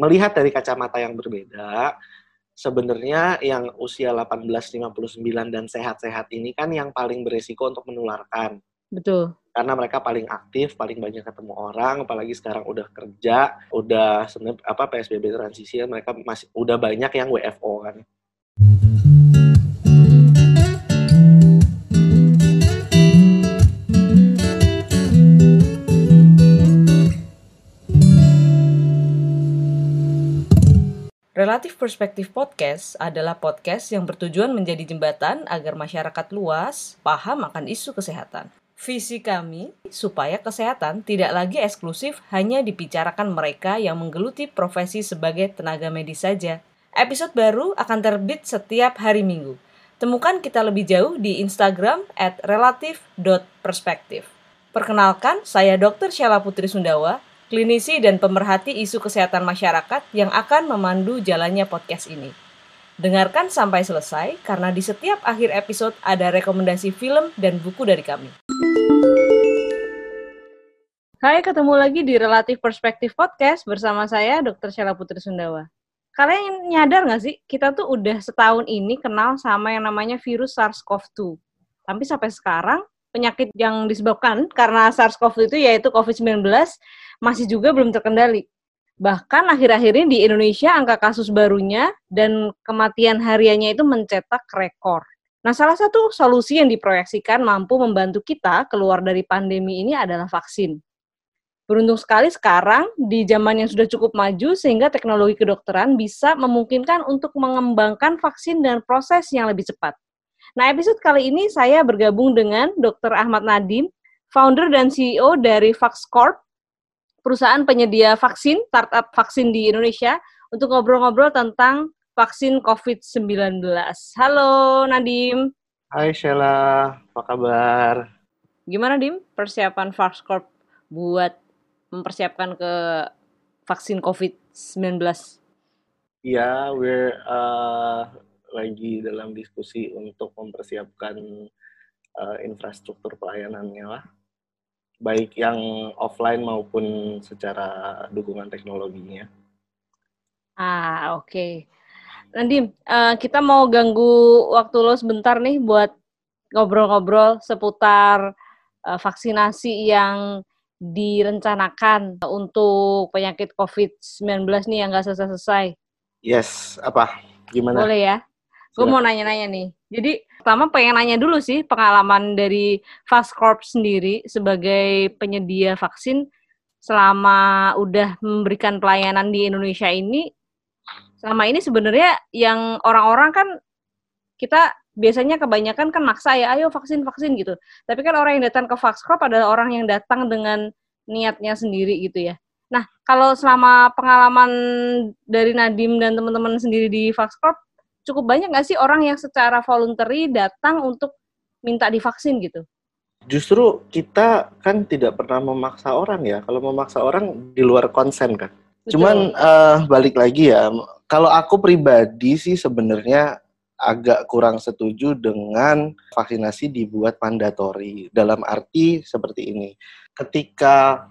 melihat dari kacamata yang berbeda, sebenarnya yang usia 18-59 dan sehat-sehat ini kan yang paling beresiko untuk menularkan. Betul. Karena mereka paling aktif, paling banyak ketemu orang, apalagi sekarang udah kerja, udah sebenarnya apa PSBB transisi, mereka masih udah banyak yang WFO kan. Relatif Perspektif Podcast adalah podcast yang bertujuan menjadi jembatan agar masyarakat luas paham akan isu kesehatan. Visi kami supaya kesehatan tidak lagi eksklusif hanya dibicarakan mereka yang menggeluti profesi sebagai tenaga medis saja. Episode baru akan terbit setiap hari Minggu. Temukan kita lebih jauh di Instagram at relatif.perspektif. Perkenalkan, saya Dr. Sheila Putri Sundawa, klinisi dan pemerhati isu kesehatan masyarakat yang akan memandu jalannya podcast ini. Dengarkan sampai selesai karena di setiap akhir episode ada rekomendasi film dan buku dari kami. Hai, ketemu lagi di Relatif Perspektif Podcast bersama saya Dr. Sheila Putri Sundawa. Kalian nyadar nggak sih, kita tuh udah setahun ini kenal sama yang namanya virus SARS-CoV-2. Tapi sampai sekarang, penyakit yang disebabkan karena SARS-CoV itu yaitu COVID-19 masih juga belum terkendali. Bahkan akhir-akhir ini di Indonesia angka kasus barunya dan kematian hariannya itu mencetak rekor. Nah, salah satu solusi yang diproyeksikan mampu membantu kita keluar dari pandemi ini adalah vaksin. Beruntung sekali sekarang di zaman yang sudah cukup maju sehingga teknologi kedokteran bisa memungkinkan untuk mengembangkan vaksin dan proses yang lebih cepat. Nah, episode kali ini saya bergabung dengan Dr. Ahmad Nadim, founder dan CEO dari VaxCorp, perusahaan penyedia vaksin, startup vaksin di Indonesia, untuk ngobrol-ngobrol tentang vaksin COVID-19. Halo Nadim. Hai Sheila, apa kabar? Gimana Dim persiapan VaxCorp buat mempersiapkan ke vaksin COVID-19? Iya, yeah, we're uh, lagi dalam diskusi untuk mempersiapkan uh, infrastruktur pelayanannya lah, baik yang offline maupun secara dukungan teknologinya. Ah oke. Okay. Nandim, uh, kita mau ganggu waktu lo sebentar nih buat ngobrol-ngobrol seputar uh, vaksinasi yang direncanakan untuk penyakit COVID-19 nih yang nggak selesai-selesai. Yes, apa? Gimana? Boleh ya? Gue mau nanya-nanya nih. Jadi pertama pengen nanya dulu sih pengalaman dari Fast Corp sendiri sebagai penyedia vaksin selama udah memberikan pelayanan di Indonesia ini. Selama ini sebenarnya yang orang-orang kan kita biasanya kebanyakan kan maksa ya, ayo vaksin vaksin gitu. Tapi kan orang yang datang ke Corp adalah orang yang datang dengan niatnya sendiri gitu ya. Nah, kalau selama pengalaman dari Nadim dan teman-teman sendiri di Corp, cukup banyak nggak sih orang yang secara voluntary datang untuk minta divaksin gitu? Justru kita kan tidak pernah memaksa orang ya. Kalau memaksa orang di luar konsen kan. Betul. Cuman uh, balik lagi ya, kalau aku pribadi sih sebenarnya agak kurang setuju dengan vaksinasi dibuat mandatori. Dalam arti seperti ini, ketika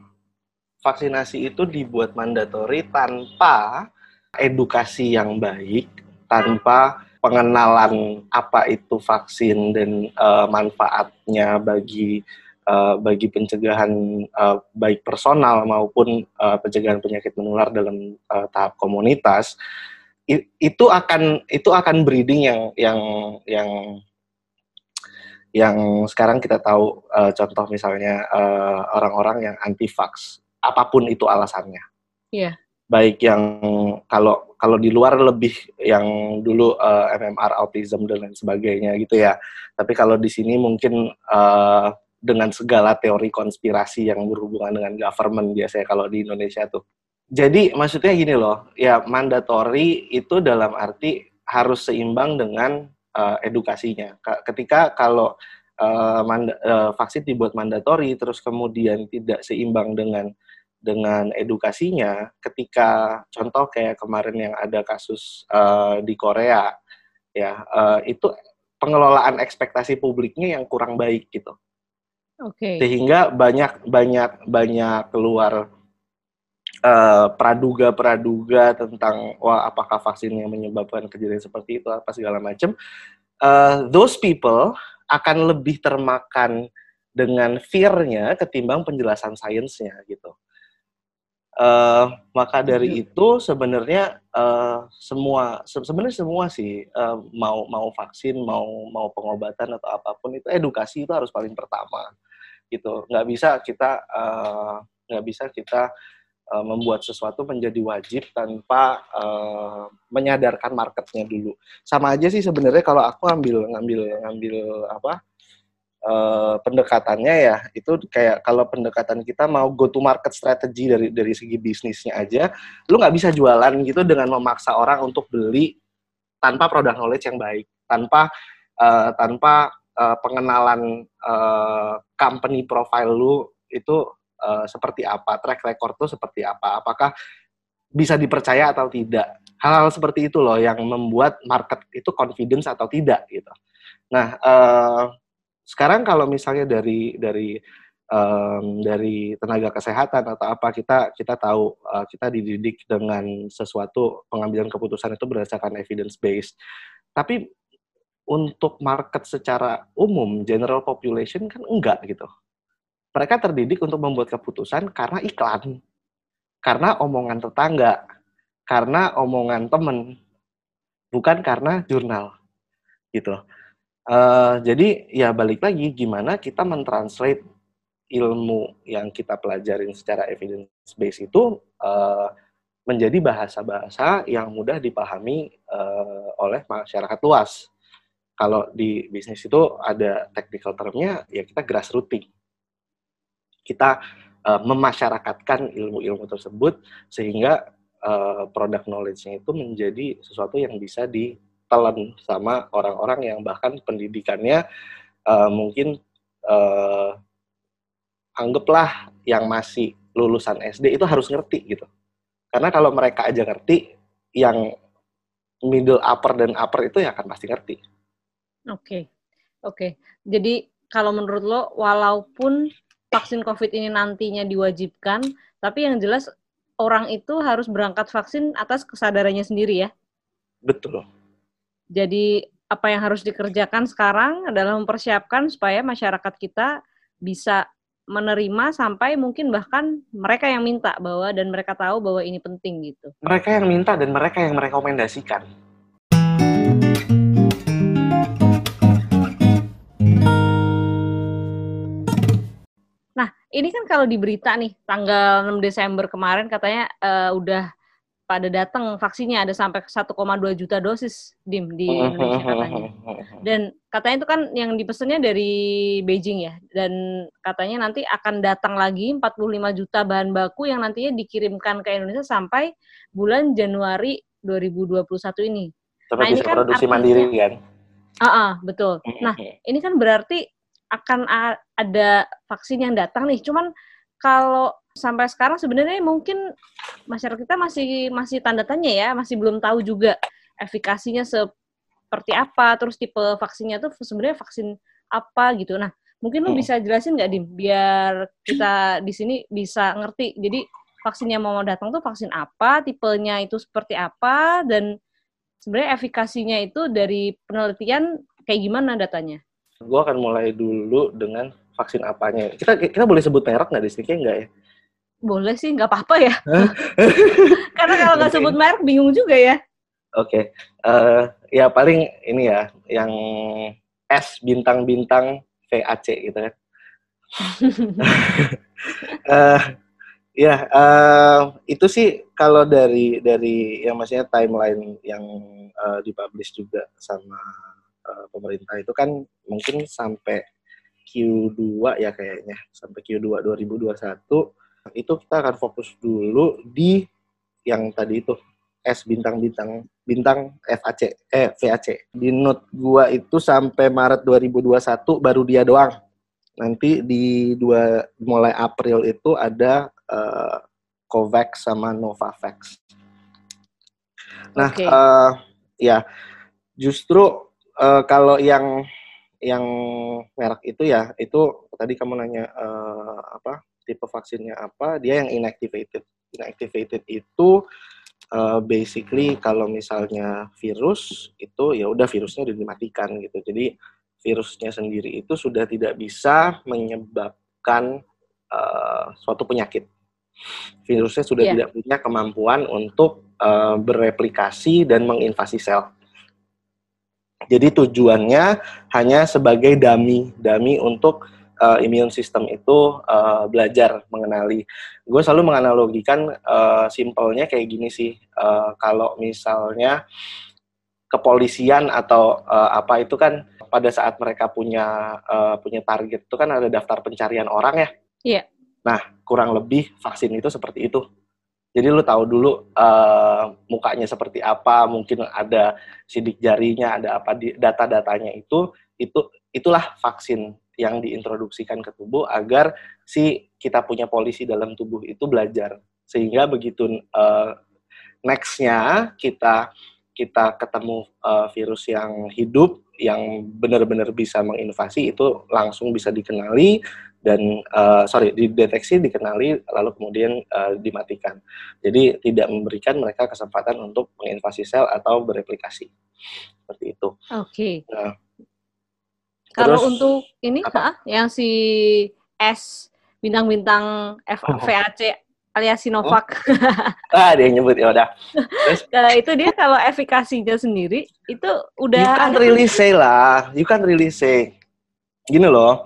vaksinasi itu dibuat mandatori tanpa edukasi yang baik, tanpa pengenalan apa itu vaksin dan uh, manfaatnya bagi uh, bagi pencegahan uh, baik personal maupun uh, pencegahan penyakit menular dalam uh, tahap komunitas itu akan itu akan breeding yang yang yang yang sekarang kita tahu uh, contoh misalnya orang-orang uh, yang anti vax apa pun itu alasannya. Iya. Yeah baik yang kalau kalau di luar lebih yang dulu uh, eh, MMR autism dan lain sebagainya gitu ya. Tapi kalau di sini mungkin uh, dengan segala teori konspirasi yang berhubungan dengan government biasanya kalau di Indonesia tuh. Jadi maksudnya gini loh, ya mandatory itu dalam arti harus seimbang dengan uh, edukasinya. Ketika kalau uh, manda, uh, vaksin dibuat mandatory terus kemudian tidak seimbang dengan dengan edukasinya ketika contoh kayak kemarin yang ada kasus uh, di Korea ya uh, itu pengelolaan ekspektasi publiknya yang kurang baik gitu okay. sehingga banyak banyak banyak keluar uh, praduga-praduga tentang wah apakah vaksin yang menyebabkan kejadian seperti itu apa segala macam uh, those people akan lebih termakan dengan fear-nya ketimbang penjelasan sainsnya gitu. Uh, maka dari iya. itu sebenarnya uh, semua se sebenarnya semua sih uh, mau mau vaksin mau mau pengobatan atau apa pun itu edukasi itu harus paling pertama gitu nggak bisa kita nggak uh, bisa kita uh, membuat sesuatu menjadi wajib tanpa uh, menyadarkan marketnya dulu sama aja sih sebenarnya kalau aku ambil ngambil ngambil apa uh, pendekatannya ya itu kayak kalau pendekatan kita mau go to market strategy dari dari segi bisnisnya aja, lu nggak bisa jualan gitu dengan memaksa orang untuk beli tanpa produk knowledge yang baik, tanpa uh, tanpa uh, pengenalan uh, company profile lu itu uh, seperti apa, track record tuh seperti apa, apakah bisa dipercaya atau tidak. Hal-hal seperti itu loh yang membuat market itu confidence atau tidak gitu. Nah, uh, sekarang kalau misalnya dari dari um, dari tenaga kesehatan atau apa kita kita tahu uh, kita dididik dengan sesuatu pengambilan keputusan itu berdasarkan evidence based. Tapi untuk market secara umum general population kan enggak gitu. Mereka terdidik untuk membuat keputusan karena iklan, karena omongan tetangga, karena omongan temen, bukan karena jurnal gitu. Uh, jadi ya balik lagi gimana kita mentranslate ilmu yang kita pelajarin secara evidence base itu uh, menjadi bahasa-bahasa yang mudah dipahami uh, oleh masyarakat luas. Kalau di bisnis itu ada technical termnya, ya kita grassrooting. Kita uh, memasyarakatkan ilmu-ilmu tersebut sehingga uh, product knowledge-nya itu menjadi sesuatu yang bisa di telan sama orang-orang yang bahkan pendidikannya uh, mungkin uh, anggaplah yang masih lulusan SD itu harus ngerti gitu. Karena kalau mereka aja ngerti, yang middle upper dan upper itu ya akan pasti ngerti. Oke, okay. oke. Okay. Jadi kalau menurut lo, walaupun vaksin COVID ini nantinya diwajibkan, tapi yang jelas orang itu harus berangkat vaksin atas kesadarannya sendiri ya? Betul. Jadi apa yang harus dikerjakan sekarang adalah mempersiapkan supaya masyarakat kita bisa menerima sampai mungkin bahkan mereka yang minta bahwa dan mereka tahu bahwa ini penting gitu. Mereka yang minta dan mereka yang merekomendasikan. Nah, ini kan kalau di berita nih tanggal 6 Desember kemarin katanya uh, udah pada datang vaksinnya ada sampai 1,2 juta dosis dim di Indonesia katanya. Dan katanya itu kan yang dipesannya dari Beijing ya. Dan katanya nanti akan datang lagi 45 juta bahan baku yang nantinya dikirimkan ke Indonesia sampai bulan Januari 2021 ini. Sampai nah, ini kan produksi artinya, mandiri kan? Ah, uh -uh, betul. Nah, ini kan berarti akan ada vaksin yang datang nih. Cuman kalau sampai sekarang sebenarnya mungkin masyarakat kita masih masih tanda tanya ya, masih belum tahu juga efikasinya seperti apa, terus tipe vaksinnya tuh sebenarnya vaksin apa gitu. Nah, mungkin lu hmm. bisa jelasin nggak dim, biar kita di sini bisa ngerti. Jadi vaksin yang mau datang tuh vaksin apa, tipenya itu seperti apa, dan sebenarnya efikasinya itu dari penelitian kayak gimana datanya? Gue akan mulai dulu dengan vaksin apanya. Kita kita boleh sebut merek nggak di sini? Enggak ya? Boleh sih, nggak apa-apa ya. Karena kalau nggak sebut merek bingung juga ya. Oke, okay. uh, eh, ya paling ini ya, yang S bintang-bintang VAC gitu kan. uh, ya, uh, itu sih kalau dari dari yang maksudnya timeline yang uh, dipublish juga sama uh, pemerintah itu kan mungkin sampai Q2 ya kayaknya, sampai Q2 2021 itu kita akan fokus dulu di yang tadi itu S bintang-bintang bintang FAC eh VAC. Di note gua itu sampai Maret 2021 baru dia doang. Nanti di dua mulai April itu ada uh, Covax sama Novavax. Nah, okay. uh, eh, ya justru uh, kalau yang yang merek itu ya itu tadi kamu nanya uh, apa tipe vaksinnya apa, dia yang inactivated. Inactivated itu uh, basically kalau misalnya virus itu ya udah virusnya udah dimatikan gitu. Jadi virusnya sendiri itu sudah tidak bisa menyebabkan uh, suatu penyakit. Virusnya sudah yeah. tidak punya kemampuan untuk uh, bereplikasi dan menginvasi sel. Jadi tujuannya hanya sebagai dummy, dummy untuk uh, immune system itu uh, belajar mengenali. Gue selalu menganalogikan uh, simpelnya kayak gini sih. Uh, kalau misalnya kepolisian atau uh, apa itu kan pada saat mereka punya uh, punya target itu kan ada daftar pencarian orang ya. Iya. Nah kurang lebih vaksin itu seperti itu. Jadi lu tahu dulu uh, mukanya seperti apa, mungkin ada sidik jarinya, ada apa di data-datanya itu, itu itulah vaksin yang diintroduksikan ke tubuh agar si kita punya polisi dalam tubuh itu belajar. Sehingga begitu uh, nextnya kita kita ketemu uh, virus yang hidup yang benar-benar bisa menginvasi itu langsung bisa dikenali dan uh, sorry dideteksi dikenali lalu kemudian uh, dimatikan jadi tidak memberikan mereka kesempatan untuk menginvasi sel atau bereplikasi seperti itu oke okay. nah, kalau untuk ini apa? yang si S bintang-bintang VAC alias Sinovac. Oh. ah, dia nyebut ya udah. Terus itu dia kalau efikasinya sendiri itu udah You can really say lah. You can really say. Gini loh.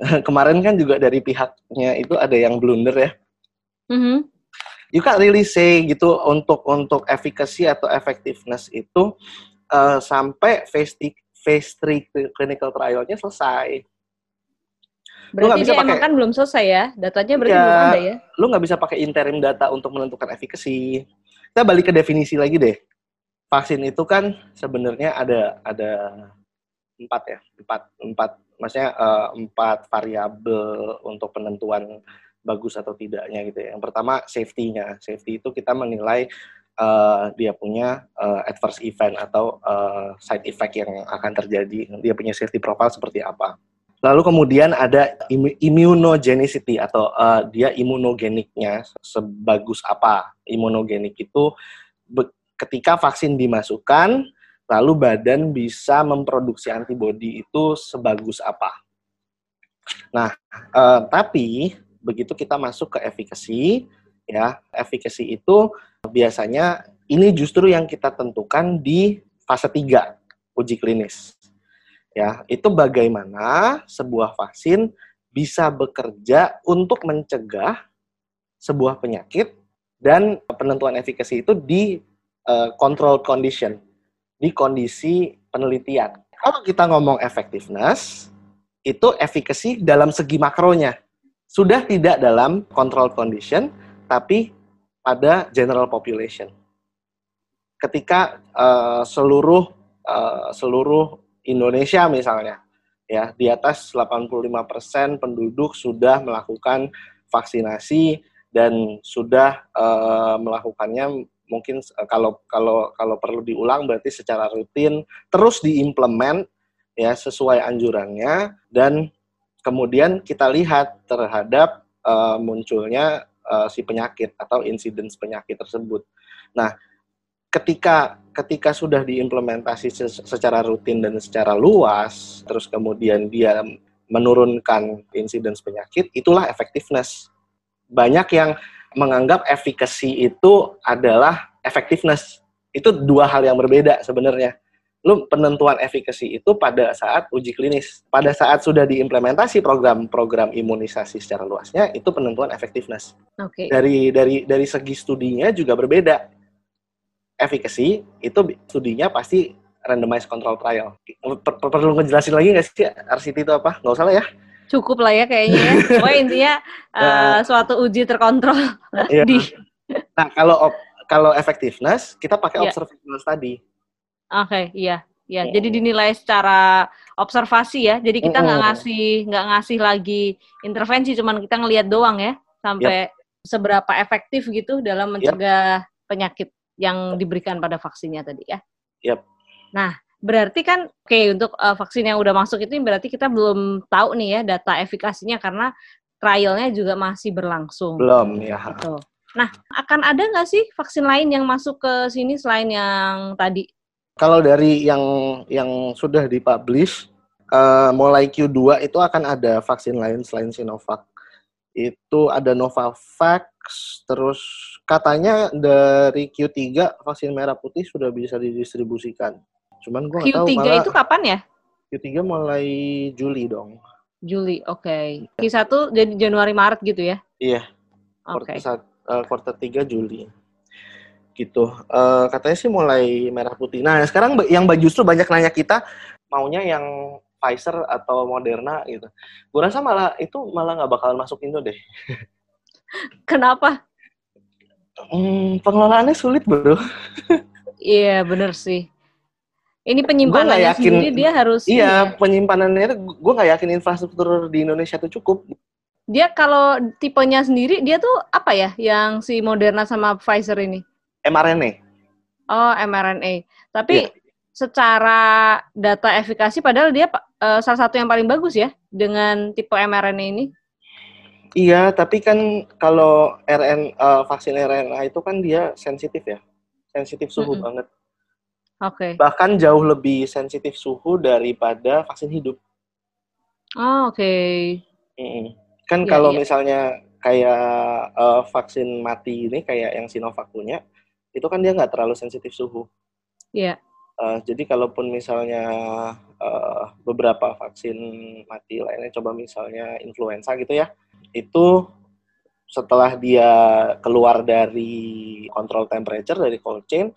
kemarin kan juga dari pihaknya itu ada yang blunder ya. Mm-hmm. You can't really say gitu untuk untuk efficacy atau effectiveness itu uh, sampai phase phase 3 clinical trialnya selesai. Berarti dia pake, emang kan belum selesai ya? Datanya berarti ya, belum ada ya? Lu nggak bisa pakai interim data untuk menentukan efficacy. Kita balik ke definisi lagi deh. Vaksin itu kan sebenarnya ada ada empat ya, empat empat maksudnya uh, empat variabel untuk penentuan bagus atau tidaknya gitu ya. Yang pertama safety-nya. Safety itu kita menilai uh, dia punya uh, adverse event atau uh, side effect yang akan terjadi. Dia punya safety profile seperti apa. Lalu kemudian ada immunogenicity atau uh, dia imunogeniknya sebagus apa. Imunogenik itu ketika vaksin dimasukkan lalu badan bisa memproduksi antibodi itu sebagus apa. Nah, eh, tapi begitu kita masuk ke efikasi, ya, efikasi itu biasanya ini justru yang kita tentukan di fase 3 uji klinis. Ya, itu bagaimana sebuah vaksin bisa bekerja untuk mencegah sebuah penyakit dan penentuan efikasi itu di uh, control condition di kondisi penelitian. Kalau kita ngomong effectiveness, itu efficacy dalam segi makronya. Sudah tidak dalam control condition, tapi pada general population. Ketika uh, seluruh uh, seluruh Indonesia misalnya, ya di atas 85% penduduk sudah melakukan vaksinasi dan sudah uh, melakukannya mungkin uh, kalau kalau kalau perlu diulang berarti secara rutin terus diimplement ya sesuai anjurannya dan kemudian kita lihat terhadap uh, munculnya uh, si penyakit atau insiden penyakit tersebut. Nah, ketika ketika sudah diimplementasi secara rutin dan secara luas, terus kemudian dia menurunkan insiden penyakit, itulah effectiveness. Banyak yang menganggap efikasi itu adalah effectiveness. Itu dua hal yang berbeda sebenarnya. Lu penentuan efikasi itu pada saat uji klinis. Pada saat sudah diimplementasi program-program imunisasi secara luasnya, itu penentuan effectiveness. Okay. Dari dari dari segi studinya juga berbeda. Efikasi itu studinya pasti randomized control trial. Perlu ngejelasin lagi nggak sih RCT itu apa? Nggak usah lah ya cukup lah ya kayaknya ya. Pokoknya intinya uh, suatu uji terkontrol iya. di. Nah kalau kalau effectiveness kita pakai yeah. observational study. Oke, okay, iya. Ya, hmm. jadi dinilai secara observasi ya. Jadi kita nggak hmm. ngasih nggak ngasih lagi intervensi, cuman kita ngelihat doang ya sampai yep. seberapa efektif gitu dalam mencegah yep. penyakit yang diberikan pada vaksinnya tadi ya. Yep. Nah, Berarti kan oke okay, untuk uh, vaksin yang udah masuk itu berarti kita belum tahu nih ya data efikasinya karena trialnya juga masih berlangsung. Belum ya. Gitu. Nah, akan ada nggak sih vaksin lain yang masuk ke sini selain yang tadi? Kalau dari yang yang sudah dipublish, uh, mulai Q2 itu akan ada vaksin lain selain Sinovac. Itu ada Novavax, terus katanya dari Q3 vaksin merah putih sudah bisa didistribusikan. Cuman gue nggak tahu Q3 malah itu kapan ya? Q3 mulai Juli dong. Juli, oke. Okay. Q1 jadi Januari Maret gitu ya? Iya. Oke. Okay. Uh, quarter 3 Juli. Gitu. Uh, katanya sih mulai merah putih. Nah, sekarang yang justru banyak nanya kita maunya yang Pfizer atau Moderna gitu. Gue rasa malah itu malah nggak bakalan masuk Indo deh. Kenapa? Hmm, pengelolaannya sulit bro. Iya bener sih. Ini penyimpanannya yakin, sendiri dia harus iya ya. penyimpanannya gue nggak yakin infrastruktur di Indonesia itu cukup. Dia kalau tipenya sendiri dia tuh apa ya yang si Moderna sama Pfizer ini? mRNA. Oh mRNA. Tapi yeah. secara data efikasi padahal dia uh, salah satu yang paling bagus ya dengan tipe mRNA ini. Iya, tapi kan kalau RN uh, vaksin RNA itu kan dia sensitif ya, sensitif suhu mm -hmm. banget. Oke. Okay. Bahkan jauh lebih sensitif suhu daripada vaksin hidup. Oh, oke. Okay. Mm -hmm. Kan yeah, kalau yeah. misalnya kayak uh, vaksin mati ini kayak yang Sinovac punya, itu kan dia nggak terlalu sensitif suhu. Iya. Yeah. Uh, jadi kalaupun misalnya uh, beberapa vaksin mati lainnya, coba misalnya influenza gitu ya, itu setelah dia keluar dari control temperature dari cold chain,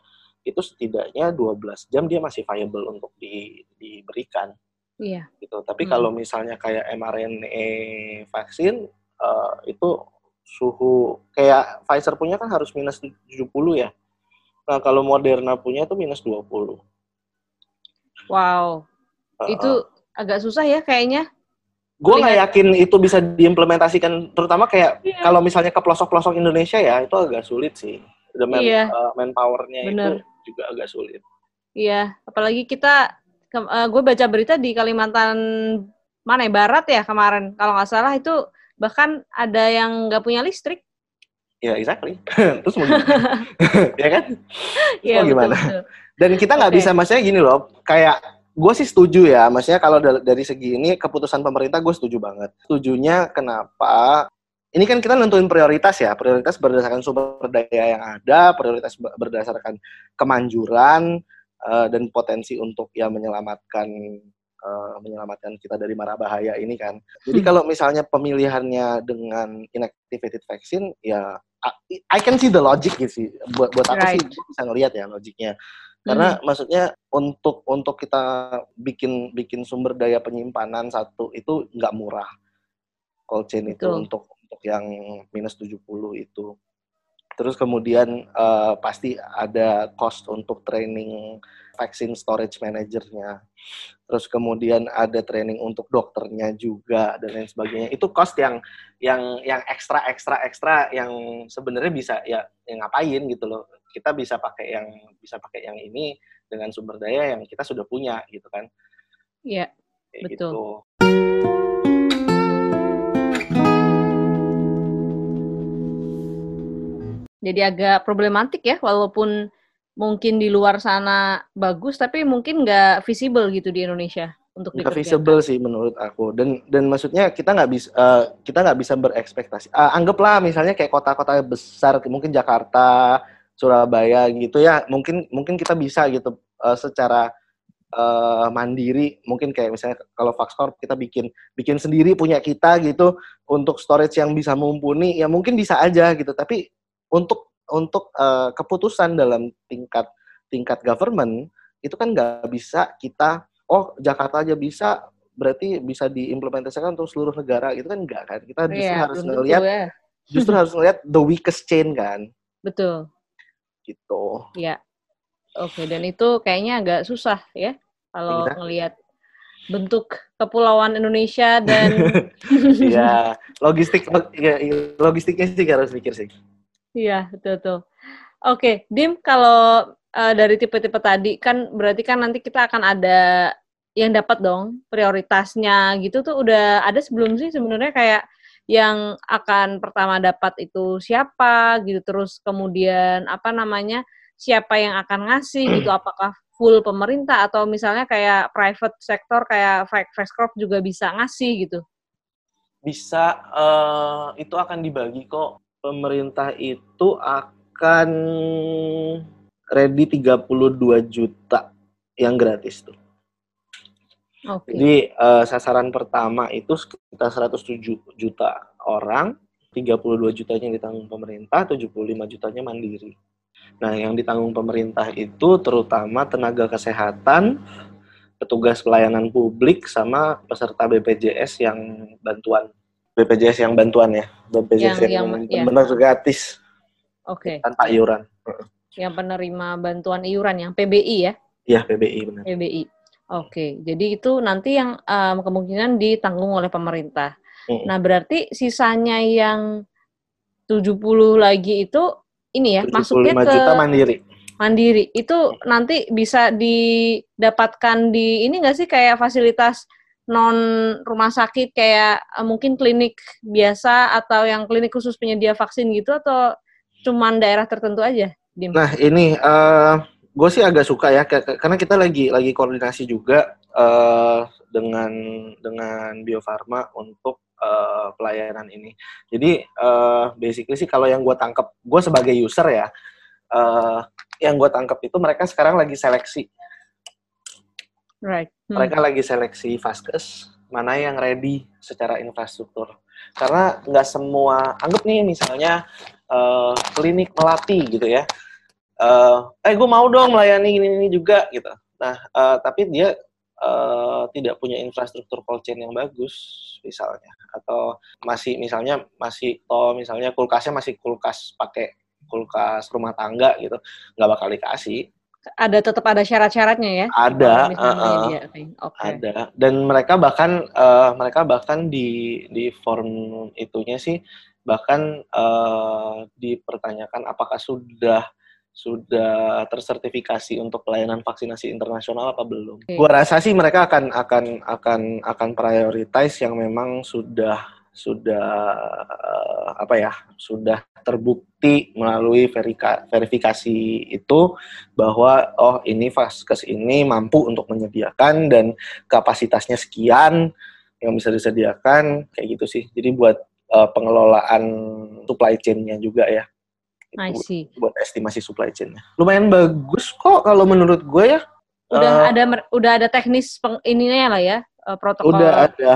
itu setidaknya 12 jam dia masih viable untuk di, diberikan. Iya. Gitu. Tapi hmm. kalau misalnya kayak mRNA vaksin uh, itu suhu kayak Pfizer punya kan harus minus 70 ya. Nah, kalau Moderna punya itu minus 20. Wow. Uh, itu agak susah ya kayaknya. Gue nggak yakin itu bisa diimplementasikan, terutama kayak yeah. kalau misalnya ke pelosok-pelosok Indonesia ya, itu agak sulit sih. The man, yeah. uh, manpowernya itu juga agak sulit. Iya, apalagi kita, uh, gue baca berita di Kalimantan mana ya, Barat ya kemarin, kalau nggak salah itu bahkan ada yang nggak punya listrik. Ya, exactly. Terus mau gimana? ya kan? Iya, mau gimana? Betul, betul. Dan kita nggak okay. bisa, maksudnya gini loh, kayak gue sih setuju ya, maksudnya kalau dari segi ini keputusan pemerintah gue setuju banget. Setujunya kenapa? Ini kan kita nentuin prioritas ya, prioritas berdasarkan sumber daya yang ada, prioritas berdasarkan kemanjuran uh, dan potensi untuk ya menyelamatkan uh, menyelamatkan kita dari mara bahaya ini kan. Jadi hmm. kalau misalnya pemilihannya dengan inactivated vaksin, ya I can see the logic gitu sih. Buat buat aku right. sih bisa ngelihat ya logiknya. Karena hmm. maksudnya untuk untuk kita bikin bikin sumber daya penyimpanan satu itu nggak murah. Cold chain Betul. itu untuk untuk yang minus 70 itu. Terus kemudian uh, pasti ada cost untuk training vaksin storage manajernya. Terus kemudian ada training untuk dokternya juga dan lain sebagainya. Itu cost yang yang yang ekstra ekstra ekstra yang sebenarnya bisa ya yang ngapain gitu loh. Kita bisa pakai yang bisa pakai yang ini dengan sumber daya yang kita sudah punya gitu kan. Iya. betul. Gitu. Jadi agak problematik ya, walaupun mungkin di luar sana bagus, tapi mungkin nggak visible gitu di Indonesia untuk nggak visible sih menurut aku. Dan dan maksudnya kita nggak bisa uh, kita nggak bisa berekspektasi. Uh, anggaplah misalnya kayak kota-kota besar, mungkin Jakarta, Surabaya gitu ya, mungkin mungkin kita bisa gitu uh, secara uh, mandiri mungkin kayak misalnya kalau Vaxcorp kita bikin bikin sendiri punya kita gitu untuk storage yang bisa mumpuni ya mungkin bisa aja gitu tapi untuk untuk uh, keputusan dalam tingkat tingkat government itu kan nggak bisa kita oh Jakarta aja bisa berarti bisa diimplementasikan untuk seluruh negara itu kan enggak kan? Kita justru yeah, harus ngelihat ya. justru harus ngelihat the weakest chain kan? Betul. Gitu. Ya oke okay, dan itu kayaknya agak susah ya kalau ya, ngelihat bentuk kepulauan Indonesia dan ya logistik ya, logistiknya sih harus pikir sih Iya, betul tuh. Oke, Dim, kalau uh, dari tipe-tipe tadi kan berarti kan nanti kita akan ada yang dapat dong prioritasnya gitu tuh udah ada sebelum sih sebenarnya kayak yang akan pertama dapat itu siapa gitu terus kemudian apa namanya siapa yang akan ngasih gitu apakah full pemerintah atau misalnya kayak private sector kayak Fresh Corp juga bisa ngasih gitu bisa uh, itu akan dibagi kok pemerintah itu akan ready 32 juta yang gratis tuh. Okay. Jadi uh, sasaran pertama itu sekitar 107 juta orang, 32 jutanya ditanggung pemerintah, 75 jutanya mandiri. Nah, yang ditanggung pemerintah itu terutama tenaga kesehatan, petugas pelayanan publik, sama peserta BPJS yang bantuan. BPJS yang bantuan ya, BPJS yang, yang, yang benar ya. gratis. Oke. Okay. Tanpa iuran. Yang penerima bantuan iuran, yang PBI ya? Iya, PBI benar. PBI. Oke, jadi itu nanti yang um, kemungkinan ditanggung oleh pemerintah. Hmm. Nah, berarti sisanya yang 70 lagi itu ini ya, masuknya ke juta mandiri. Mandiri. Itu nanti bisa didapatkan di ini nggak sih kayak fasilitas non rumah sakit kayak uh, mungkin klinik biasa atau yang klinik khusus penyedia vaksin gitu atau cuman daerah tertentu aja? Dim? Nah, ini uh, gue sih agak suka ya karena kita lagi lagi koordinasi juga uh, dengan dengan Bio Farma untuk uh, pelayanan ini. Jadi uh, basically sih kalau yang gue tangkap, gue sebagai user ya, uh, yang gue tangkap itu mereka sekarang lagi seleksi. Right. Hmm. Mereka lagi seleksi vaskes mana yang ready secara infrastruktur. Karena nggak semua, anggap nih misalnya uh, klinik melati gitu ya, uh, eh gue mau dong melayani ini ini juga gitu nah uh, tapi dia uh, tidak punya infrastruktur cold chain yang bagus misalnya atau masih misalnya masih oh misalnya kulkasnya masih kulkas pakai kulkas rumah tangga gitu nggak bakal dikasih ada tetap ada syarat-syaratnya ya ada uh, uh, okay. ada dan mereka bahkan uh, mereka bahkan di di form itunya sih bahkan uh, dipertanyakan apakah sudah sudah tersertifikasi untuk pelayanan vaksinasi internasional apa belum? Okay. Gua rasa sih mereka akan akan akan akan prioritize yang memang sudah sudah uh, apa ya sudah terbukti melalui verika, verifikasi itu bahwa oh ini vaskes ini mampu untuk menyediakan dan kapasitasnya sekian yang bisa disediakan kayak gitu sih. Jadi buat uh, pengelolaan supply chain-nya juga ya. I see. Buat estimasi supply chain-nya. Lumayan bagus kok kalau menurut gue ya. Udah uh, ada udah ada teknis peng, ininya lah ya, uh, protokol. Udah ada,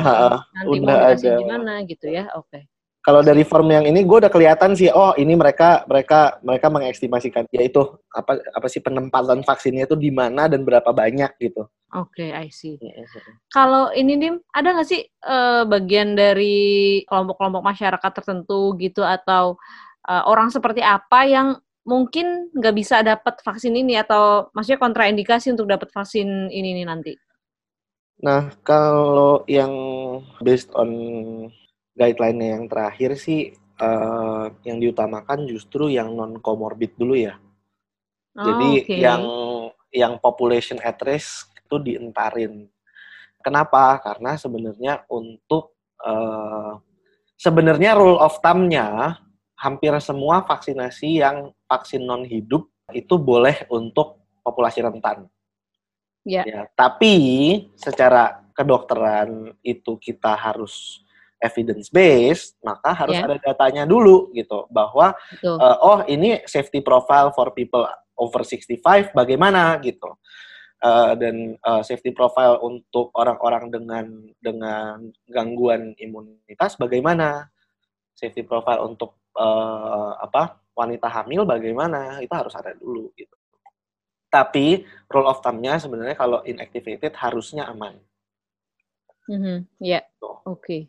nanti udah ada. gimana gitu ya. Oke. Okay. Kalau dari form yang ini gue udah kelihatan sih, oh ini mereka mereka mereka mengestimasikan yaitu apa apa sih penempatan vaksinnya itu di mana dan berapa banyak gitu. Oke, okay, I see. Kalau ini dim, ada nggak sih uh, bagian dari kelompok-kelompok masyarakat tertentu gitu atau uh, orang seperti apa yang mungkin nggak bisa dapat vaksin ini atau maksudnya kontraindikasi untuk dapat vaksin ini nih nanti? Nah, kalau yang based on guideline yang terakhir sih uh, yang diutamakan justru yang non comorbid dulu ya. Oh, Jadi okay. yang yang population at risk itu dientarin. Kenapa? Karena sebenarnya untuk uh, sebenarnya rule of thumb-nya hampir semua vaksinasi yang vaksin non hidup itu boleh untuk populasi rentan. Ya. ya. Tapi secara kedokteran itu kita harus evidence based, maka harus yeah. ada datanya dulu gitu bahwa uh, oh ini safety profile for people over 65 bagaimana gitu. Uh, dan uh, safety profile untuk orang-orang dengan dengan gangguan imunitas bagaimana? Safety profile untuk uh, apa wanita hamil bagaimana itu harus ada dulu gitu. Tapi rule of thumb-nya sebenarnya kalau inactivated harusnya aman. Mm -hmm. Ya, yeah. oke. Okay.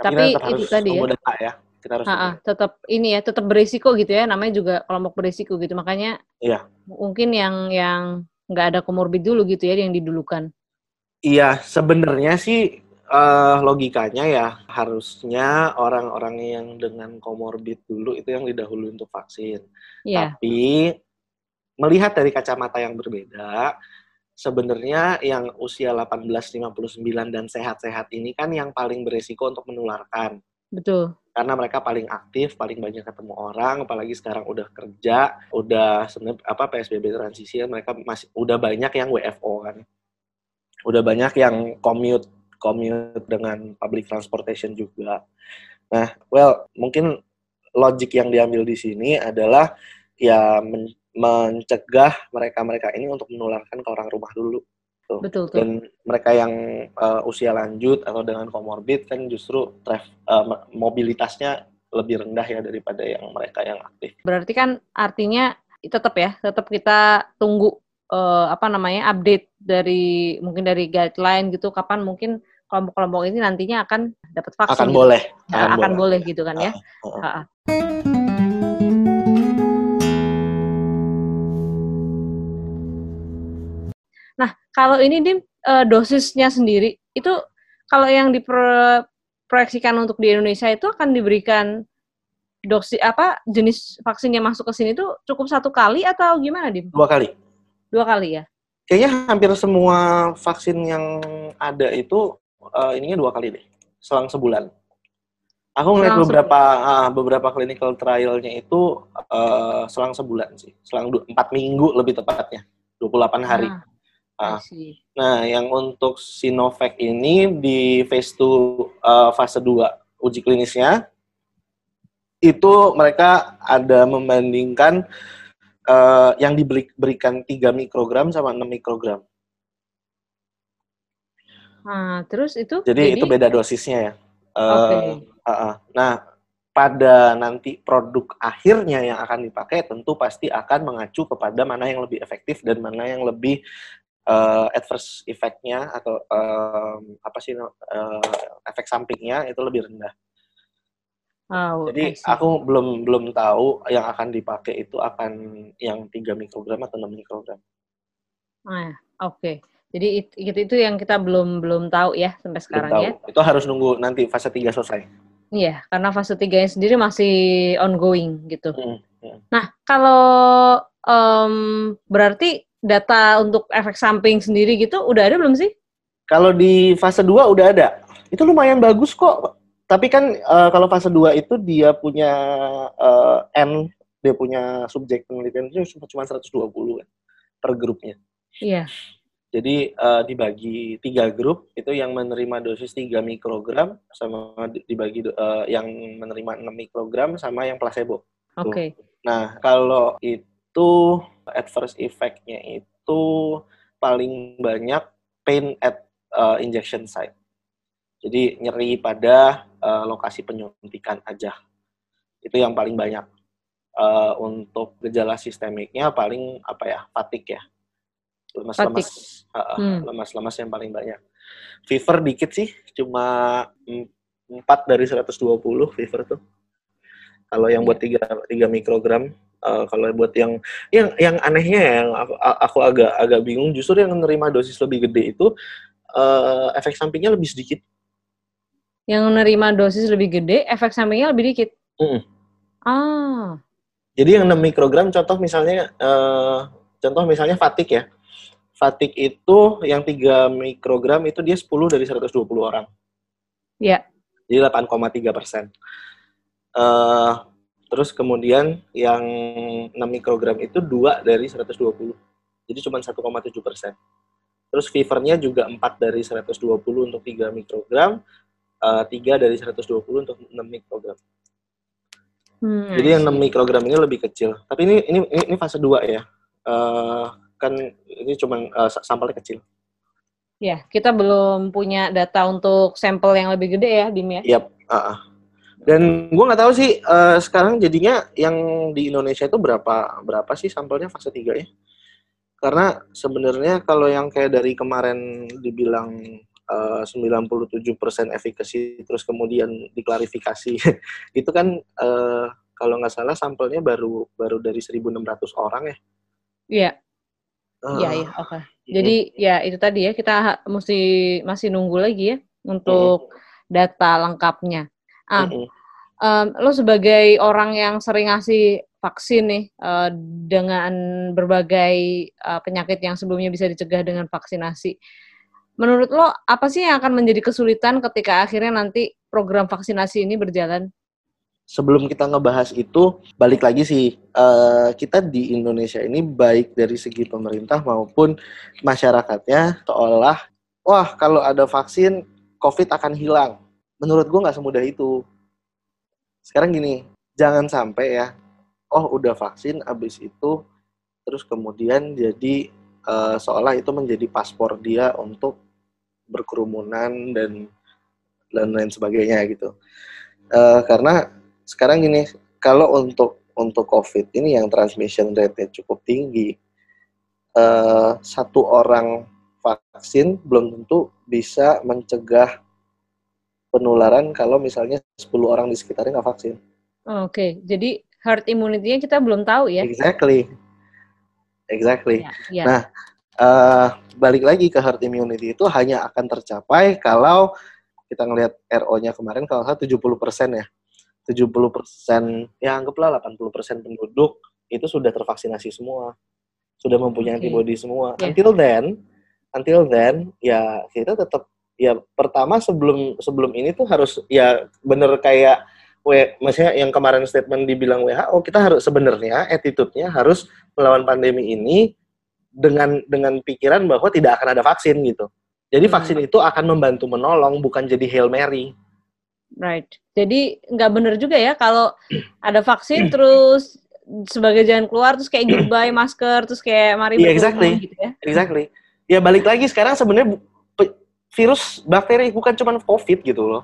Tapi, Tapi itu tadi ya. Data ya. Kita harus Ha-ha, tetap ini ya, tetap berisiko gitu ya. Namanya juga kelompok berisiko gitu. Makanya iya. mungkin yang yang nggak ada komorbid dulu gitu ya yang didulukan. Iya, sebenarnya sih uh, logikanya ya harusnya orang-orang yang dengan komorbid dulu itu yang didahului untuk vaksin. Yeah. Tapi melihat dari kacamata yang berbeda, sebenarnya yang usia 18-59 dan sehat-sehat ini kan yang paling beresiko untuk menularkan. Betul. Karena mereka paling aktif, paling banyak ketemu orang, apalagi sekarang udah kerja, udah sebenarnya apa PSBB transisi mereka masih udah banyak yang WFO kan. Udah banyak yang commute commute dengan public transportation juga. Nah, well, mungkin logik yang diambil di sini adalah ya men mencegah mereka-mereka ini untuk menularkan ke orang rumah dulu. Tuh. Betul, betul. Dan mereka yang uh, usia lanjut atau dengan komorbid kan justru traf, uh, mobilitasnya lebih rendah ya daripada yang mereka yang aktif. Berarti kan artinya tetap ya, tetap kita tunggu uh, apa namanya update dari mungkin dari guideline gitu kapan mungkin kelompok-kelompok ini nantinya akan dapat vaksin. Akan gitu. boleh. Akan, akan boleh. boleh gitu kan ya. Uh, uh, uh. Kalau ini di uh, dosisnya sendiri itu kalau yang diproyeksikan untuk di Indonesia itu akan diberikan dosis apa jenis vaksin yang masuk ke sini itu cukup satu kali atau gimana, Dim? Dua kali. Dua kali ya. Kayaknya hampir semua vaksin yang ada itu uh, ininya dua kali deh, selang sebulan. Aku ngeliat beberapa uh, beberapa clinical trialnya itu uh, selang sebulan sih, selang empat minggu lebih tepatnya, 28 hari. Ah. Nah, nah, yang untuk Sinovac ini di phase 2 uh, fase 2 uji klinisnya itu mereka ada membandingkan uh, yang diberikan 3 mikrogram sama 6 mikrogram. Nah, terus itu Jadi, jadi... itu beda dosisnya ya. Uh, okay. uh, uh. Nah, pada nanti produk akhirnya yang akan dipakai tentu pasti akan mengacu kepada mana yang lebih efektif dan mana yang lebih uh, adverse effect-nya atau um, apa sih uh, efek sampingnya itu lebih rendah. Oh, Jadi aku belum belum tahu yang akan dipakai itu akan yang 3 mikrogram atau 6 mikrogram. Ah, oke. Okay. Jadi itu, itu yang kita belum belum tahu ya sampai sekarang ya. Itu harus nunggu nanti fase 3 selesai. Iya, karena fase 3 nya sendiri masih ongoing gitu. Hmm, hmm. Nah, kalau um, berarti data untuk efek samping sendiri gitu udah ada belum sih? Kalau di fase 2 udah ada. Itu lumayan bagus kok. Tapi kan uh, kalau fase 2 itu dia punya uh, N, dia punya subjek penelitian itu cuma 120 kan per grupnya. Iya. Jadi uh, dibagi tiga grup itu yang menerima dosis 3 mikrogram sama dibagi uh, yang menerima 6 mikrogram sama yang placebo. Oke. Okay. Nah, kalau itu itu adverse effect-nya itu paling banyak pain at uh, injection site. Jadi nyeri pada uh, lokasi penyuntikan aja. Itu yang paling banyak. Uh, untuk gejala sistemiknya paling apa ya? Fatik ya. Lemas-lemas uh, hmm. lemas-lemas yang paling banyak. Fever dikit sih, cuma 4 dari 120 fever tuh. Kalau yang buat 3 3 mikrogram Uh, kalau buat yang yang yang anehnya ya, yang aku, aku agak agak bingung justru yang menerima dosis lebih gede itu uh, efek sampingnya lebih sedikit. Yang menerima dosis lebih gede, efek sampingnya lebih dikit. Mm. Ah. Jadi yang 6 mikrogram contoh misalnya uh, contoh misalnya fatik ya. Fatik itu yang 3 mikrogram itu dia 10 dari 120 orang. Iya. Yeah. Jadi 8,3 persen. Uh, Terus kemudian yang 6 mikrogram itu 2 dari 120. Jadi cuma 1,7 persen. Terus fevernya juga 4 dari 120 untuk 3 mikrogram, uh, eh, 3 dari 120 untuk 6 mikrogram. Hmm, Jadi yang 6 mikrogram ini lebih kecil. Tapi ini ini ini fase 2 ya. Uh, kan ini cuma uh, sampelnya kecil. Ya, kita belum punya data untuk sampel yang lebih gede ya, Dim ya? Yap, uh -uh. Dan gue nggak tahu sih uh, sekarang jadinya yang di Indonesia itu berapa berapa sih sampelnya fase 3 ya? Karena sebenarnya kalau yang kayak dari kemarin dibilang uh, 97% efficacy terus kemudian diklarifikasi itu kan uh, kalau nggak salah sampelnya baru baru dari 1.600 orang ya. Iya. Iya, uh, iya, oke. Okay. Jadi ya itu tadi ya kita mesti masih nunggu lagi ya untuk data lengkapnya. Ah, mm -hmm. um, lo sebagai orang yang sering ngasih vaksin nih uh, dengan berbagai uh, penyakit yang sebelumnya bisa dicegah dengan vaksinasi. Menurut lo apa sih yang akan menjadi kesulitan ketika akhirnya nanti program vaksinasi ini berjalan? Sebelum kita ngebahas itu, balik lagi sih, uh, kita di Indonesia ini baik dari segi pemerintah maupun masyarakatnya seolah, wah kalau ada vaksin, COVID akan hilang. Menurut gue nggak semudah itu. Sekarang gini, jangan sampai ya, oh udah vaksin, abis itu terus kemudian jadi uh, seolah itu menjadi paspor dia untuk berkerumunan dan dan lain sebagainya gitu. Uh, karena sekarang gini, kalau untuk untuk COVID ini yang transmission rate-nya cukup tinggi, uh, satu orang vaksin belum tentu bisa mencegah penularan kalau misalnya 10 orang di sekitarnya nggak vaksin. Oke, okay. jadi herd immunity-nya kita belum tahu ya? Exactly. Exactly. Ya, ya. Nah, uh, balik lagi ke herd immunity itu hanya akan tercapai kalau kita ngelihat RO-nya kemarin kalau salah 70 persen ya. 70 persen, ya anggaplah 80 persen penduduk itu sudah tervaksinasi semua. Sudah mempunyai okay. antibody semua. Yeah. Until then, until then, ya kita tetap ya pertama sebelum sebelum ini tuh harus ya bener kayak W, maksudnya yang kemarin statement dibilang WHO, kita harus sebenarnya attitude-nya harus melawan pandemi ini dengan dengan pikiran bahwa tidak akan ada vaksin gitu. Jadi hmm. vaksin itu akan membantu menolong, bukan jadi hail mary. Right. Jadi nggak benar juga ya kalau ada vaksin terus sebagai jalan keluar terus kayak goodbye masker terus kayak mari yeah, exactly. gitu ya. Exactly. Ya balik lagi sekarang sebenarnya virus bakteri bukan cuma COVID gitu loh.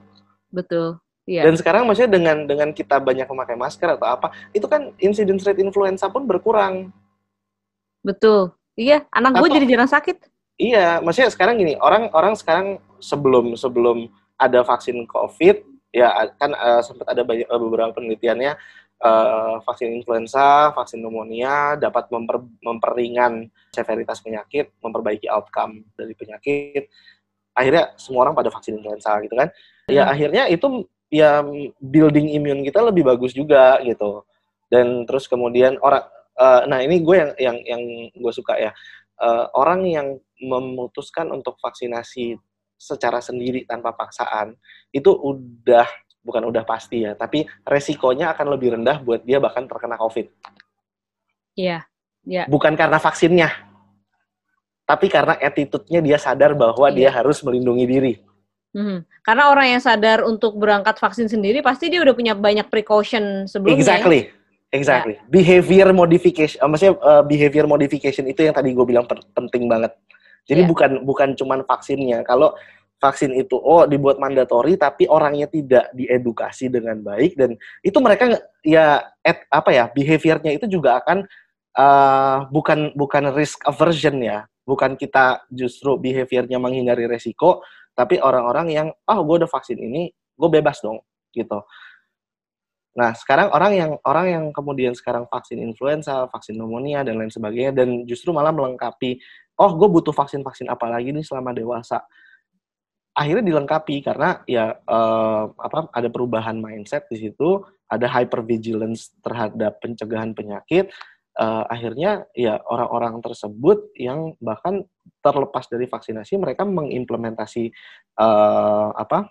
Betul. Iya. Dan sekarang maksudnya dengan dengan kita banyak memakai masker atau apa, itu kan incidence rate influenza pun berkurang. Betul. Iya, anak gue jadi jarang sakit. Iya, maksudnya sekarang gini, orang-orang sekarang sebelum sebelum ada vaksin COVID, ya kan uh, sempat ada banyak uh, beberapa penelitiannya uh, vaksin influenza, vaksin pneumonia dapat memper, memperingan severitas penyakit, memperbaiki outcome dari penyakit. Akhirnya semua orang pada vaksin influenza gitu kan. Ya hmm. akhirnya itu ya building imun kita lebih bagus juga gitu dan terus kemudian orang uh, nah ini gue yang yang yang gue suka ya uh, orang yang memutuskan untuk vaksinasi secara sendiri tanpa paksaan itu udah bukan udah pasti ya tapi resikonya akan lebih rendah buat dia bahkan terkena covid iya yeah, yeah. bukan karena vaksinnya tapi karena attitude-nya dia sadar bahwa yeah. dia harus melindungi diri Hmm. Karena orang yang sadar untuk berangkat vaksin sendiri pasti dia udah punya banyak precaution sebelumnya. Exactly. Exactly. Yeah. Behavior modification, uh, maksudnya uh, behavior modification itu yang tadi gue bilang penting banget. Jadi yeah. bukan bukan cuman vaksinnya. Kalau vaksin itu oh dibuat mandatori tapi orangnya tidak diedukasi dengan baik dan itu mereka ya at, apa ya behaviornya itu juga akan uh, bukan bukan risk aversion ya. Bukan kita justru behaviornya menghindari resiko, tapi orang-orang yang oh gue udah vaksin ini gue bebas dong gitu. Nah sekarang orang yang orang yang kemudian sekarang vaksin influenza vaksin pneumonia dan lain sebagainya dan justru malah melengkapi oh gue butuh vaksin vaksin apa lagi nih selama dewasa? Akhirnya dilengkapi karena ya uh, apa ada perubahan mindset di situ ada hypervigilance terhadap pencegahan penyakit uh, akhirnya ya orang-orang tersebut yang bahkan terlepas dari vaksinasi mereka mengimplementasi uh, apa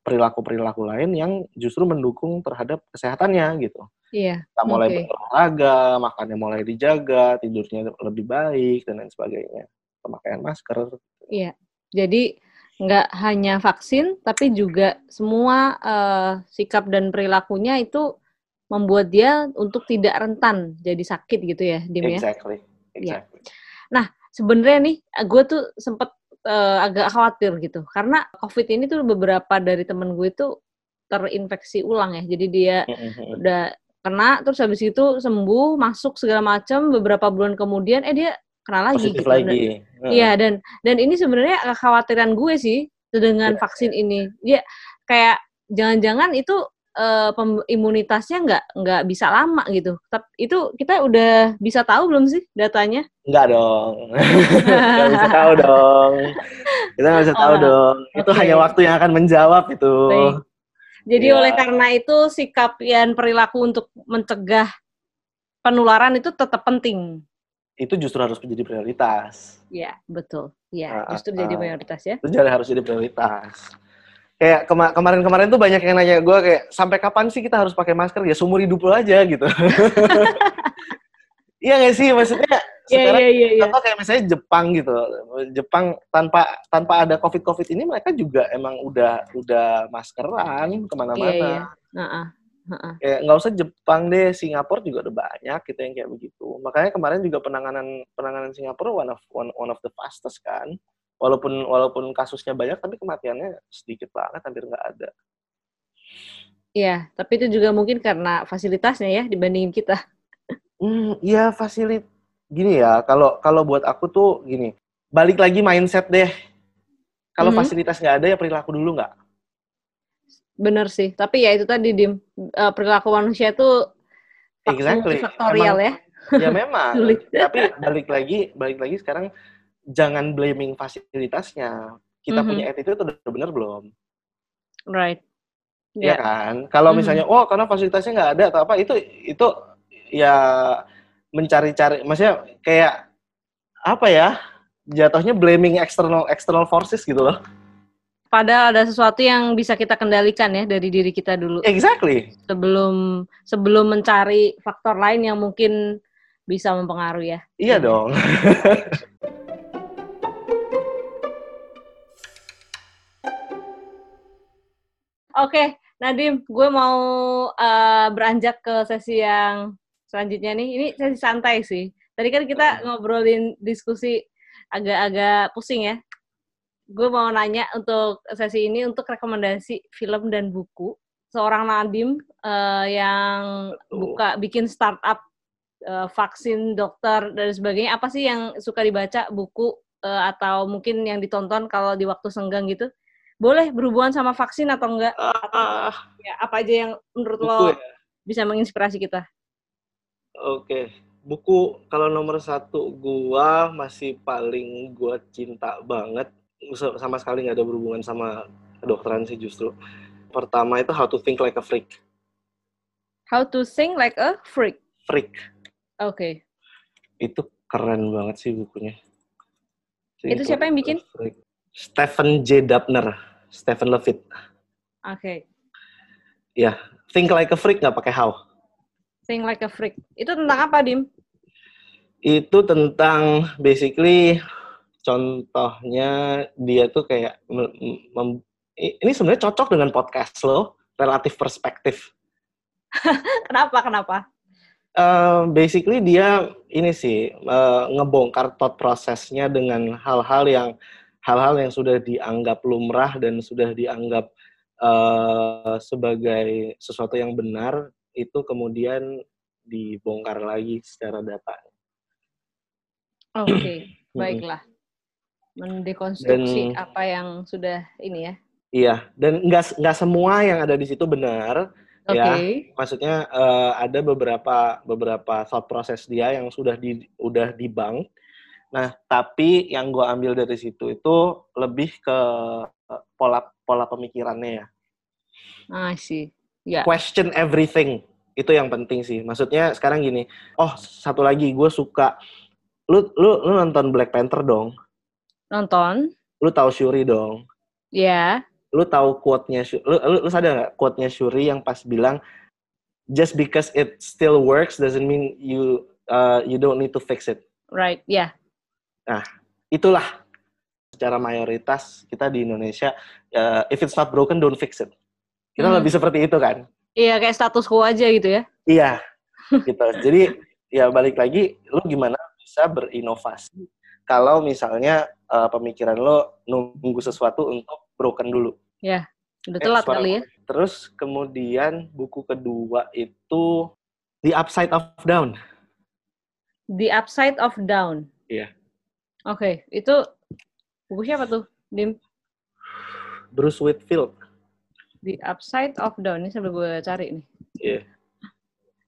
perilaku-perilaku uh, lain yang justru mendukung terhadap kesehatannya gitu. Iya. Kita mulai okay. berolahraga, makannya mulai dijaga, tidurnya lebih baik dan lain sebagainya. Pemakaian masker. Iya. Jadi nggak hanya vaksin, tapi juga semua uh, sikap dan perilakunya itu membuat dia untuk tidak rentan jadi sakit gitu ya, Dim ya? Exactly. Iya. exactly. Ya. Nah, sebenarnya nih, gue tuh sempet uh, agak khawatir gitu, karena COVID ini tuh beberapa dari temen gue itu terinfeksi ulang ya, jadi dia mm-hmm. udah kena, terus habis itu sembuh, masuk segala macam, beberapa bulan kemudian, eh dia kena lagi. Positif gitu. lagi. Iya, dan dan ini sebenarnya kekhawatiran gue sih dengan yeah. vaksin ini. Ya kayak jangan-jangan itu uh, imunitasnya nggak nggak bisa lama gitu. Tapi itu kita udah bisa tahu belum sih datanya? Nggak dong, nggak bisa tahu dong. Kita nggak bisa tahu oh, dong. Itu okay. hanya waktu yang akan menjawab itu. Baik. Jadi ya. oleh karena itu sikap dan perilaku untuk mencegah penularan itu tetap penting. Itu justru harus menjadi prioritas. Iya, betul. Iya, justru uh, jadi prioritas ya. Itu jadi harus jadi prioritas kayak kema kemarin-kemarin tuh banyak yang nanya gue kayak sampai kapan sih kita harus pakai masker ya seumur hidup lo aja gitu iya gak sih maksudnya Iya, sekarang iya, iya, iya. contoh kayak misalnya Jepang gitu Jepang tanpa tanpa ada covid covid ini mereka juga emang udah udah maskeran ke mana-mana Iya, iya. Heeh. Heeh. kayak nggak usah Jepang deh Singapura juga udah banyak gitu yang kayak begitu makanya kemarin juga penanganan penanganan Singapura one of one, one of the fastest kan walaupun walaupun kasusnya banyak tapi kematiannya sedikit banget hampir nggak ada Iya, tapi itu juga mungkin karena fasilitasnya ya dibandingin kita. hmm iya fasilit gini ya kalau kalau buat aku tuh gini balik lagi mindset deh kalau Mhm. fasilitas nggak ada ya perilaku dulu nggak Bener sih, tapi ya itu tadi dim eh, perilaku manusia itu Exactly. multifaktorial ya. ya memang tapi balik lagi balik lagi sekarang jangan blaming fasilitasnya kita Mhm. punya attitude udah bener belum Right. Iya Ya. kan? Kalau Mhm. misalnya, oh karena fasilitasnya nggak ada atau apa, itu itu ya mencari-cari, maksudnya kayak apa ya? Jatuhnya blaming external external forces gitu loh. Padahal ada sesuatu yang bisa kita kendalikan ya dari diri kita dulu Exactly. sebelum sebelum mencari faktor lain yang mungkin bisa mempengaruhi ya. Iya dong. Oke, Nadim, gue mau eh, beranjak ke sesi yang selanjutnya nih. Ini sesi santai sih. Tadi kan kita ngobrolin diskusi agak-agak pusing ya. Gue mau nanya untuk sesi ini untuk rekomendasi film dan buku. Seorang Nadim eh, yang buka bikin startup eh, vaksin, dokter dan sebagainya. Apa sih yang suka dibaca buku eh, atau mungkin yang ditonton kalau di waktu senggang gitu? Boleh berhubungan sama vaksin atau enggak? Ah, Ya, apa aja yang menurut lo buku ya. bisa menginspirasi kita? Oke. Buku kalau nomor satu gua masih paling gua cinta banget. Sama sekali nggak ada berhubungan sama kedokteran sih justru. Pertama itu How to Think Like a Freak. How to sing like a freak. Freak. Oke. itu keren banget sih bukunya. Itu siapa yang bikin? Stephen J. Dubner, Stephen Levitt. Oke. Think like a freak nggak pakai how. Sing like a freak. Itu tentang apa, Dim? Itu tentang basically contohnya dia tuh kayak mem- ini sebenarnya cocok dengan podcast lo, relatif perspektif. Kenapa? Kenapa? Eh, basically dia ini sih eh, ngebongkar thought prosesnya dengan hal-hal yang hal-hal yang sudah dianggap lumrah dan sudah dianggap eh, sebagai sesuatu yang benar itu kemudian dibongkar lagi secara data. Oke. Baiklah. Mendekonstruksi Dan- apa yang sudah ini ya. Iya, dan nggak nggak semua yang ada di situ benar. Oke. Ya. Maksudnya eh, ada beberapa beberapa thought process dia yang sudah di udah di bank. Nah, tapi yang gue ambil dari situ itu lebih ke pola pola pemikirannya ya. Ah, sih. Ya. Question everything itu yang penting sih. Maksudnya sekarang gini. Oh, satu lagi gue suka. Lu lu lu nonton Black Panther dong. Nonton? Lu tahu Shuri dong. Ya. lu tahu quote-nya lu, lu, lu sadar nggak quote-nya Shuri yang pas bilang just because it still works doesn't mean you uh, you don't need to fix it. Right. Ya. Itulah secara mayoritas kita di Indonesia uh, if it's not broken don't fix it. Kita Hmm. lebih seperti itu kan? Iya, kayak status quo aja gitu ya. Iya. gitu. Jadi ya balik lagi lu gimana bisa berinovasi kalau misalnya uh, pemikiran lo nunggu sesuatu untuk broken dulu. Udah Eh, telat kali ya. Terus kemudian buku kedua itu The Upside of Down. The Upside of Down. Iya. Oke, itu buku siapa tuh? Dim. Bruce Whitfield. The Upside of Down. Ini sambil gue cari nih. Iya.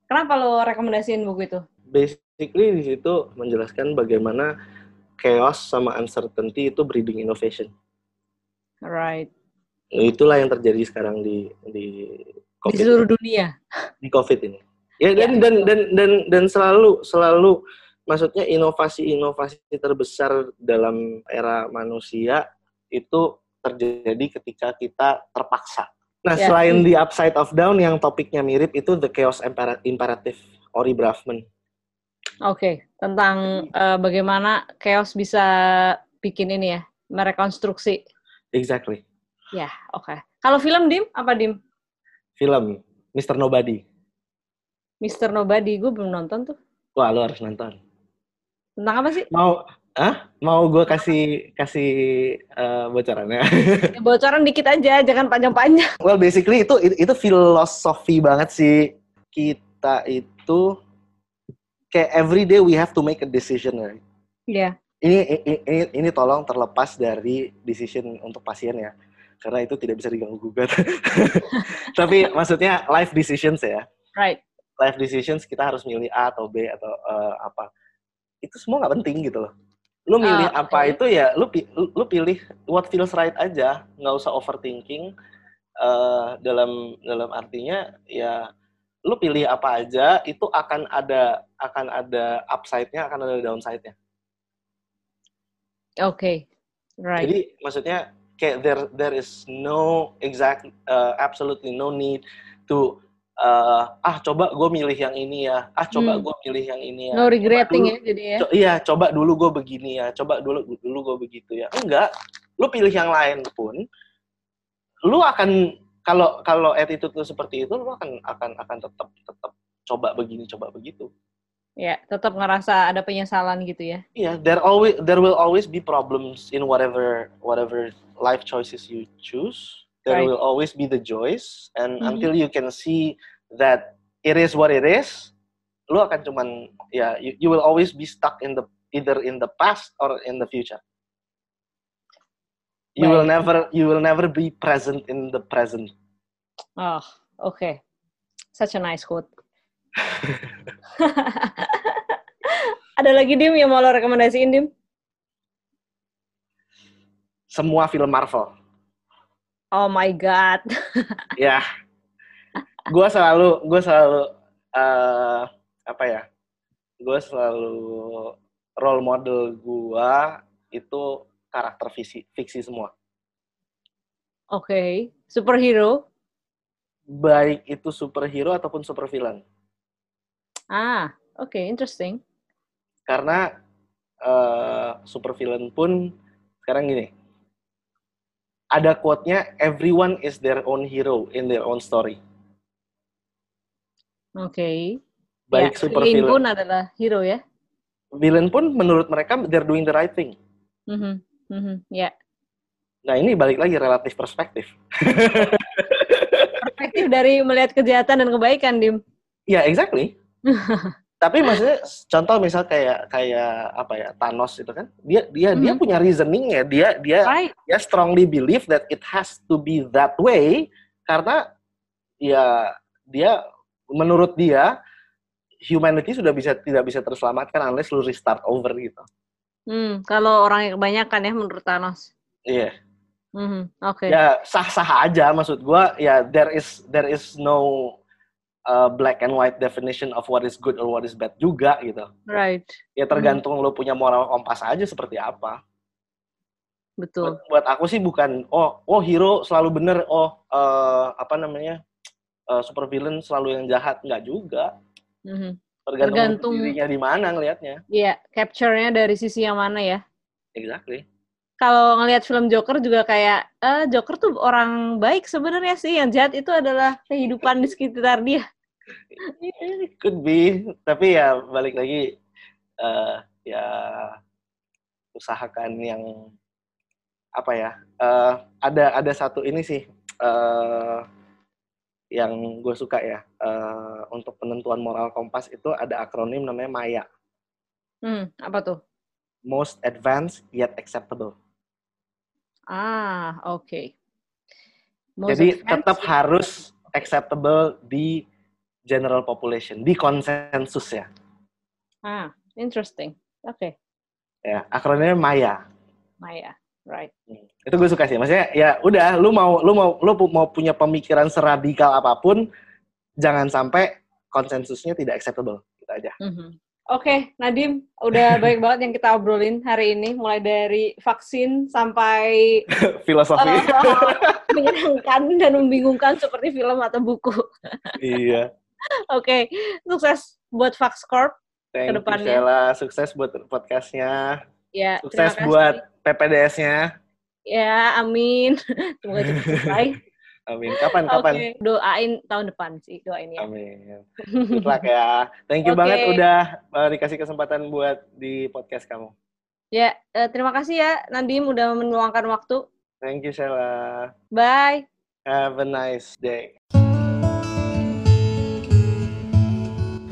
Kenapa lo rekomendasiin buku itu? Basically di situ menjelaskan bagaimana chaos sama uncertainty itu breeding innovation. Right. Itulah yang terjadi sekarang di di Di COVID, seluruh dunia. di COVID ini. Ya dan Ya. dan dan dan dan selalu selalu maksudnya inovasi-inovasi terbesar dalam era manusia itu terjadi ketika kita terpaksa. Nah, Ya. selain di upside of down yang topiknya mirip itu the chaos Impera- imperative Ori Braffman. Oke, tentang eh, bagaimana chaos bisa bikin ini ya, merekonstruksi. Exactly. Ya, oke. Kalau film Dim, apa Dim? Film Mr. Nobody. Mr. Nobody, gue belum nonton tuh. Wah, lo harus nonton. Tentang apa sih? Mau ah mau gue kasih kasih eh, bocorannya. Ya, bocoran dikit aja, jangan panjang-panjang. well, basically itu itu, filosofi banget sih kita itu kayak every day we have to make a decision. Right? Iya. Ini, ini ini ini tolong terlepas dari decision untuk pasien ya. Karena itu tidak bisa diganggu gugat. Tapi maksudnya life decisions ya. Right. Life decisions kita harus milih A atau B atau eh, apa. Itu semua nggak penting gitu loh. Lu milih Ah, apa oke. itu ya lu lu pilih what feels right aja, nggak usah overthinking. eh dalam dalam artinya ya lu pilih apa aja itu akan ada akan ada upside-nya akan ada downside-nya. Oke. Right. Jadi maksudnya kayak there there is no exact uh, absolutely no need to uh, ah coba gue milih yang ini ya ah coba Hmm. gue milih yang ini ya no Coba regretting dulu- ya jadi ya. co- iya coba dulu gue begini ya coba dulu dulu gue begitu ya enggak lu pilih yang lain pun lu akan kalau kalau attitude lu seperti itu lu akan akan akan tetap tetap coba begini coba begitu Ya, tetap ngerasa ada penyesalan gitu ya. Iya, there always there will always be problems in whatever whatever life choices you choose. There Right. will always be the joys, and Mhm. until you can see that it is what it is, lu akan cuman ya you, you will always be stuck in the either in the past or in the future. You will Baik. never you will never be present in the present. Oh, oke. Such a nice quote. Ada lagi Dim yang mau lo rekomendasiin Dim? Semua film Marvel. Oh my god. ya gue selalu gue selalu eh, apa ya gue selalu role model gue itu karakter fiksi fiksi semua Oke, superhero. baik itu superhero ataupun supervillain Ah, oke, interesting. karena eh, supervillain pun sekarang gini ada quote-nya everyone is their own hero in their own story Oke. baik ya, supervillain pun adalah hero ya. villain pun menurut mereka they're doing the right thing Mhm, mhm, Ya, nah ini balik lagi relatif perspektif perspektif dari melihat kejahatan dan kebaikan Dim. Ya, exactly. Tapi maksudnya contoh misal kayak kayak apa ya Thanos itu kan dia dia dia Mhm. punya reasoningnya dia dia Right. dia strongly believe that it has to be that way karena ya dia menurut dia humanity sudah bisa tidak bisa terselamatkan unless lu restart over gitu. Hmm, kalau orang yang kebanyakan ya menurut Thanos. Iya. Mhm, Oke. Ya sah-sah aja maksud gua ya there is there is no uh, black and white definition of what is good or what is bad juga gitu. Right. Ya tergantung lo punya moral kompas aja seperti apa. Betul. Buat, buat aku sih bukan oh oh hero selalu bener oh eh, apa namanya uh, super villain selalu yang jahat nggak juga. Mhm. Tergantung, Tergantung- dirinya di mana ngelihatnya. Iya, capture-nya dari sisi yang mana ya? Exactly. Kalau ngelihat film Joker juga kayak, eh Joker tuh orang baik sebenarnya sih, yang jahat itu adalah kehidupan di sekitar dia. Could be, tapi ya balik lagi eh, ya usahakan yang apa ya? eh, ada ada satu ini sih eh, yang gue suka ya eh, untuk penentuan moral kompas itu ada akronim namanya MAYA, Hmm, apa tuh? Most Advanced Yet Acceptable. Ah, oke. Most Jadi tetap harus acceptable di general population, di konsensus ya. Ah, interesting. Oke, Ya, akronimnya MAYA. Maya. Right. Hmm. itu gue suka sih maksudnya ya udah lu mau lu mau lu mau punya pemikiran seradikal apa pun jangan sampai konsensusnya tidak acceptable gitu aja Mhm. Oke, Nadim, udah baik banget yang kita obrolin hari ini, mulai dari vaksin sampai Filosofi. uh, menyenangkan dan membingungkan seperti film atau buku. iya. Oke, sukses buat Vax Corp. Thank you, Ke depannya. Sheila. Sukses buat podcastnya. Ya, Sukses buat PPDS-nya. Ya, amin. Semoga cepat selesai. Amin. Kapan? Kapan? Doain tahun depan sih, doain ya. Amin. Good luck ya. Thank you Oke. banget udah uh, dikasih kesempatan buat di podcast kamu. Ya, eh, terima kasih ya Nadim udah meluangkan waktu. Thank you, Sheila. Bye. Have a nice day.